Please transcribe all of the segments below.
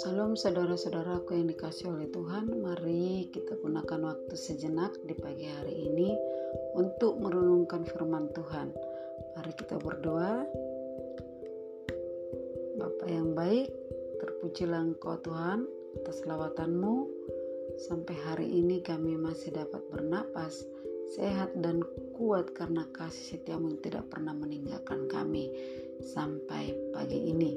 Salam saudara-saudaraku yang dikasih oleh Tuhan Mari kita gunakan waktu sejenak di pagi hari ini Untuk merenungkan firman Tuhan. Mari kita berdoa. Bapa yang baik Terpujilah engkau Tuhan atas lawatanmu Sampai hari ini kami masih dapat bernapas Sehat dan kuat karena kasih setiamu yang tidak pernah meninggalkan kami Sampai pagi ini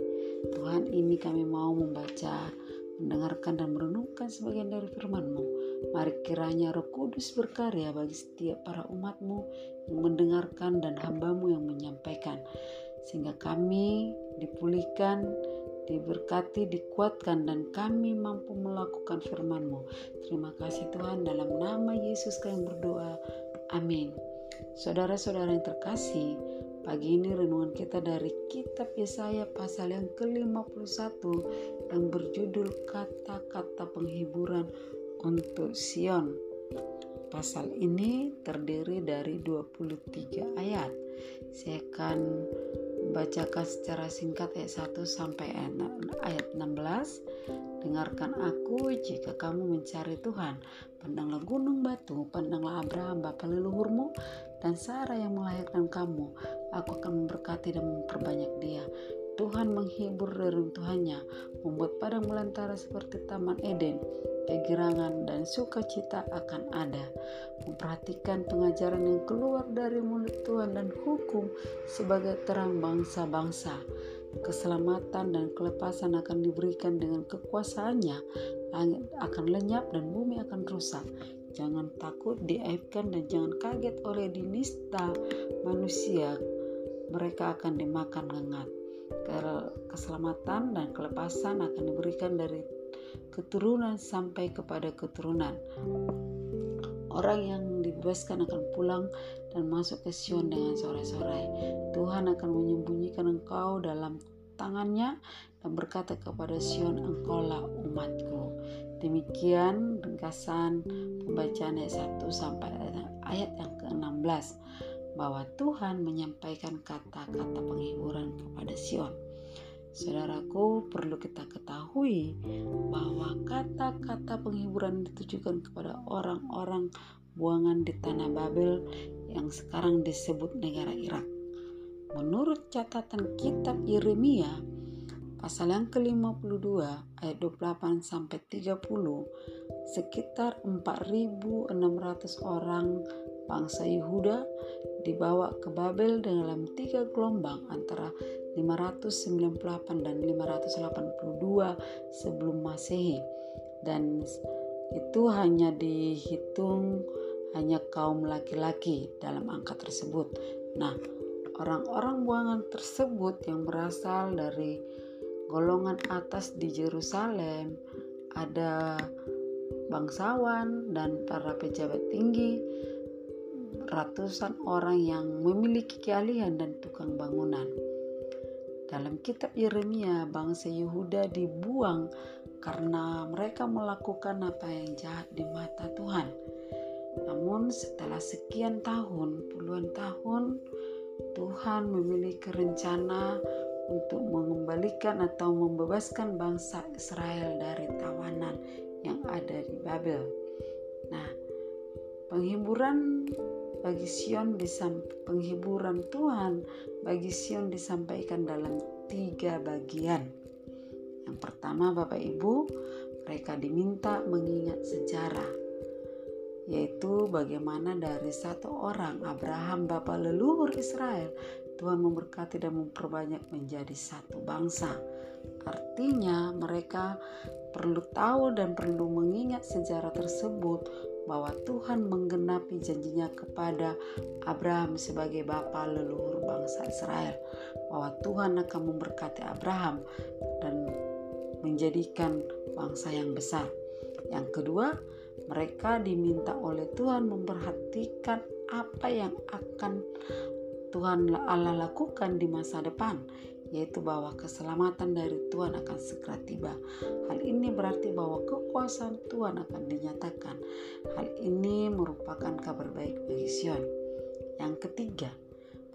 Tuhan ini kami mau membaca, mendengarkan dan merenungkan sebagian dari firman-Mu. Mari kiranya roh kudus berkarya bagi setiap para umat-Mu yang mendengarkan dan hamba-Mu yang menyampaikan. Sehingga kami dipulihkan, diberkati, dikuatkan, dan kami mampu melakukan firman-Mu. Terima kasih Tuhan, dalam nama Yesus kami berdoa. Amin. Saudara-saudara yang terkasih, Pagi ini renungan kita dari kitab Yesaya pasal yang ke-51 yang berjudul kata-kata penghiburan untuk Sion. Pasal ini terdiri dari 23 ayat. Saya akan bacakan secara singkat ayat 1 sampai ayat 16. Dengarkan aku jika kamu mencari Tuhan. Pandanglah gunung batu, pandanglah Abraham bapa leluhurmu dan Sarah yang melahirkan kamu aku akan memberkati dan memperbanyak dia. Tuhan menghibur reruntuhannya, membuat padang belantara seperti taman Eden. Kegirangan dan sukacita akan ada. Memperhatikan pengajaran yang keluar dari mulut Tuhan dan hukum sebagai terang bangsa-bangsa. Keselamatan dan kelepasan akan diberikan dengan kekuasaannya. Langit akan lenyap dan bumi akan rusak jangan takut diaibkan dan jangan kaget oleh dinista manusia mereka akan dimakan lengat. Keselamatan dan kelepasan akan diberikan dari keturunan sampai kepada keturunan. Orang yang dibebaskan akan pulang dan masuk ke Sion dengan sorai-sorai. Tuhan akan menyembunyikan engkau dalam tangannya dan berkata kepada Sion, engkaulah umatku. Demikian ringkasan pembacaan ayat 1 sampai ayat yang ke-16 bahwa Tuhan menyampaikan kata-kata penghiburan kepada Sion. Saudaraku, perlu kita ketahui bahwa kata-kata penghiburan ditujukan kepada orang-orang buangan di tanah Babel yang sekarang disebut negara Irak. Menurut catatan kitab Yeremia pasal yang ke-52 ayat 28 sampai 30 sekitar 4600 orang bangsa Yehuda dibawa ke Babel dalam tiga gelombang antara 598 dan 582 sebelum Masehi dan itu hanya dihitung hanya kaum laki-laki dalam angka tersebut. Nah, orang-orang buangan tersebut yang berasal dari golongan atas di Yerusalem ada bangsawan dan para pejabat tinggi ratusan orang yang memiliki keahlian dan tukang bangunan. Dalam kitab Yeremia, bangsa Yehuda dibuang karena mereka melakukan apa yang jahat di mata Tuhan. Namun setelah sekian tahun, puluhan tahun, Tuhan memiliki rencana untuk mengembalikan atau membebaskan bangsa Israel dari tawanan yang ada di Babel. Nah, penghiburan bagi Sion penghiburan Tuhan bagi Sion disampaikan dalam tiga bagian. Yang pertama Bapak Ibu, mereka diminta mengingat sejarah yaitu bagaimana dari satu orang Abraham bapak leluhur Israel Tuhan memberkati dan memperbanyak menjadi satu bangsa. Artinya mereka perlu tahu dan perlu mengingat sejarah tersebut bahwa Tuhan menggenapi janjinya kepada Abraham sebagai bapa leluhur bangsa Israel bahwa Tuhan akan memberkati Abraham dan menjadikan bangsa yang besar. Yang kedua, mereka diminta oleh Tuhan memperhatikan apa yang akan Tuhan Allah lakukan di masa depan yaitu bahwa keselamatan dari Tuhan akan segera tiba. Hal ini berarti bahwa kekuasaan Tuhan akan dinyatakan. Hal ini merupakan kabar baik bagi Sion. Yang ketiga,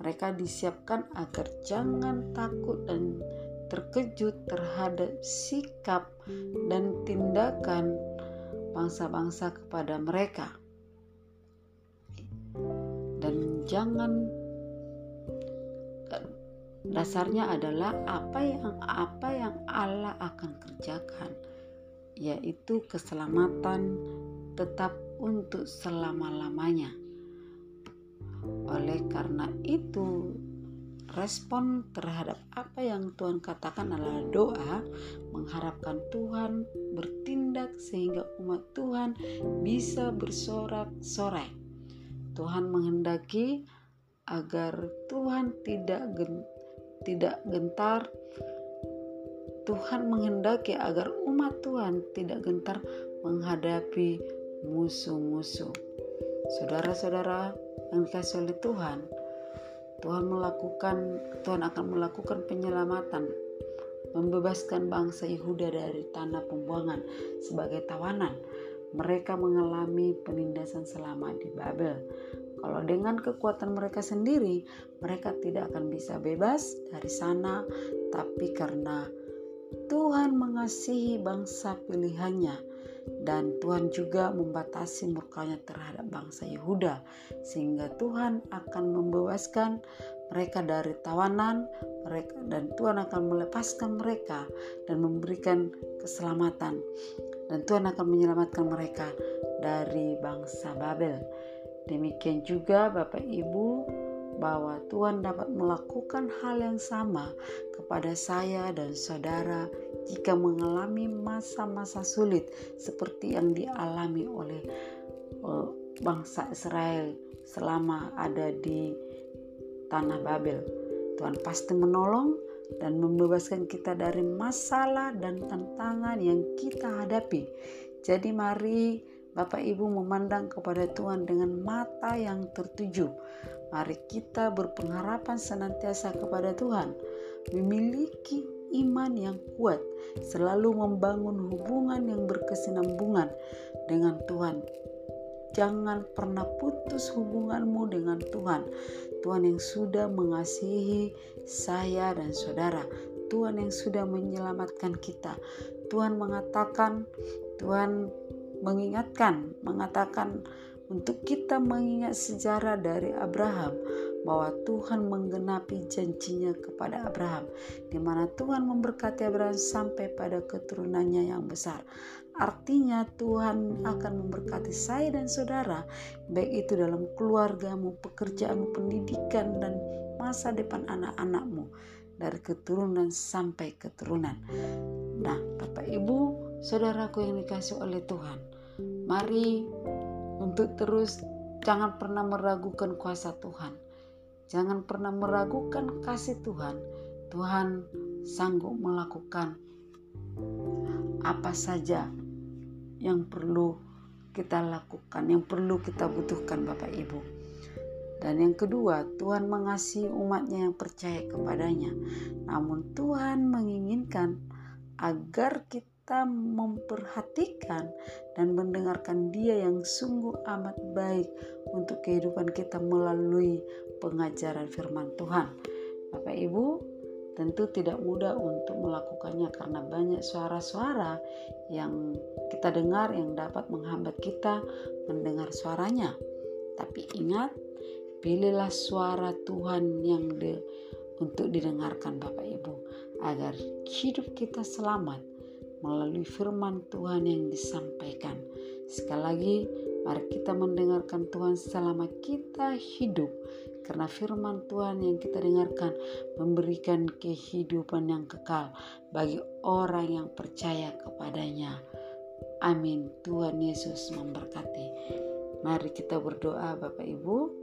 Mereka disiapkan agar jangan takut dan terkejut terhadap sikap dan tindakan bangsa-bangsa kepada mereka. Dan jangan dasarnya adalah apa yang apa yang Allah akan kerjakan yaitu keselamatan tetap untuk selama-lamanya. Oleh karena itu, respon terhadap apa yang Tuhan katakan adalah doa, mengharapkan Tuhan bertindak sehingga umat Tuhan bisa bersorak-sorai. Tuhan menghendaki agar Tuhan tidak tidak gentar. Tuhan menghendaki agar umat Tuhan tidak gentar menghadapi musuh-musuh. Saudara-saudara yang dikasih oleh Tuhan, Tuhan melakukan Tuhan akan melakukan penyelamatan membebaskan bangsa Yehuda dari tanah pembuangan sebagai tawanan. Mereka mengalami penindasan selama di Babel. Kalau dengan kekuatan mereka sendiri, mereka tidak akan bisa bebas dari sana, tapi karena Tuhan mengasihi bangsa pilihannya, dan Tuhan juga membatasi murkanya terhadap bangsa Yehuda sehingga Tuhan akan membebaskan mereka dari tawanan mereka dan Tuhan akan melepaskan mereka dan memberikan keselamatan. Dan Tuhan akan menyelamatkan mereka dari bangsa Babel demikian juga Bapak Ibu bahwa Tuhan dapat melakukan hal yang sama kepada saya dan saudara jika mengalami masa-masa sulit seperti yang dialami oleh uh, bangsa Israel selama ada di tanah Babel. Tuhan pasti menolong dan membebaskan kita dari masalah dan tantangan yang kita hadapi. Jadi mari Bapak Ibu memandang kepada Tuhan dengan mata yang tertuju. Mari kita berpengharapan senantiasa kepada Tuhan, memiliki iman yang kuat, selalu membangun hubungan yang berkesinambungan dengan Tuhan. Jangan pernah putus hubunganmu dengan Tuhan. Tuhan yang sudah mengasihi saya dan saudara. Tuhan yang sudah menyelamatkan kita. Tuhan mengatakan, Tuhan mengingatkan, mengatakan untuk kita mengingat sejarah dari Abraham bahwa Tuhan menggenapi janjinya kepada Abraham di mana Tuhan memberkati Abraham sampai pada keturunannya yang besar. Artinya Tuhan akan memberkati saya dan saudara baik itu dalam keluargamu, pekerjaanmu, pendidikan dan masa depan anak-anakmu dari keturunan sampai keturunan. Nah, Bapak Ibu, saudaraku yang dikasih oleh Tuhan, mari untuk terus jangan pernah meragukan kuasa Tuhan Jangan pernah meragukan kasih Tuhan. Tuhan sanggup melakukan apa saja yang perlu kita lakukan, yang perlu kita butuhkan Bapak Ibu. Dan yang kedua, Tuhan mengasihi umatnya yang percaya kepadanya. Namun Tuhan menginginkan agar kita kita memperhatikan dan mendengarkan Dia yang sungguh amat baik untuk kehidupan kita melalui pengajaran firman Tuhan. Bapak Ibu, tentu tidak mudah untuk melakukannya karena banyak suara-suara yang kita dengar yang dapat menghambat kita mendengar suaranya. Tapi ingat, pilihlah suara Tuhan yang de, untuk didengarkan Bapak Ibu agar hidup kita selamat melalui firman Tuhan yang disampaikan. Sekali lagi, mari kita mendengarkan Tuhan selama kita hidup, karena firman Tuhan yang kita dengarkan memberikan kehidupan yang kekal bagi orang yang percaya kepadanya. Amin. Tuhan Yesus memberkati. Mari kita berdoa, Bapak Ibu.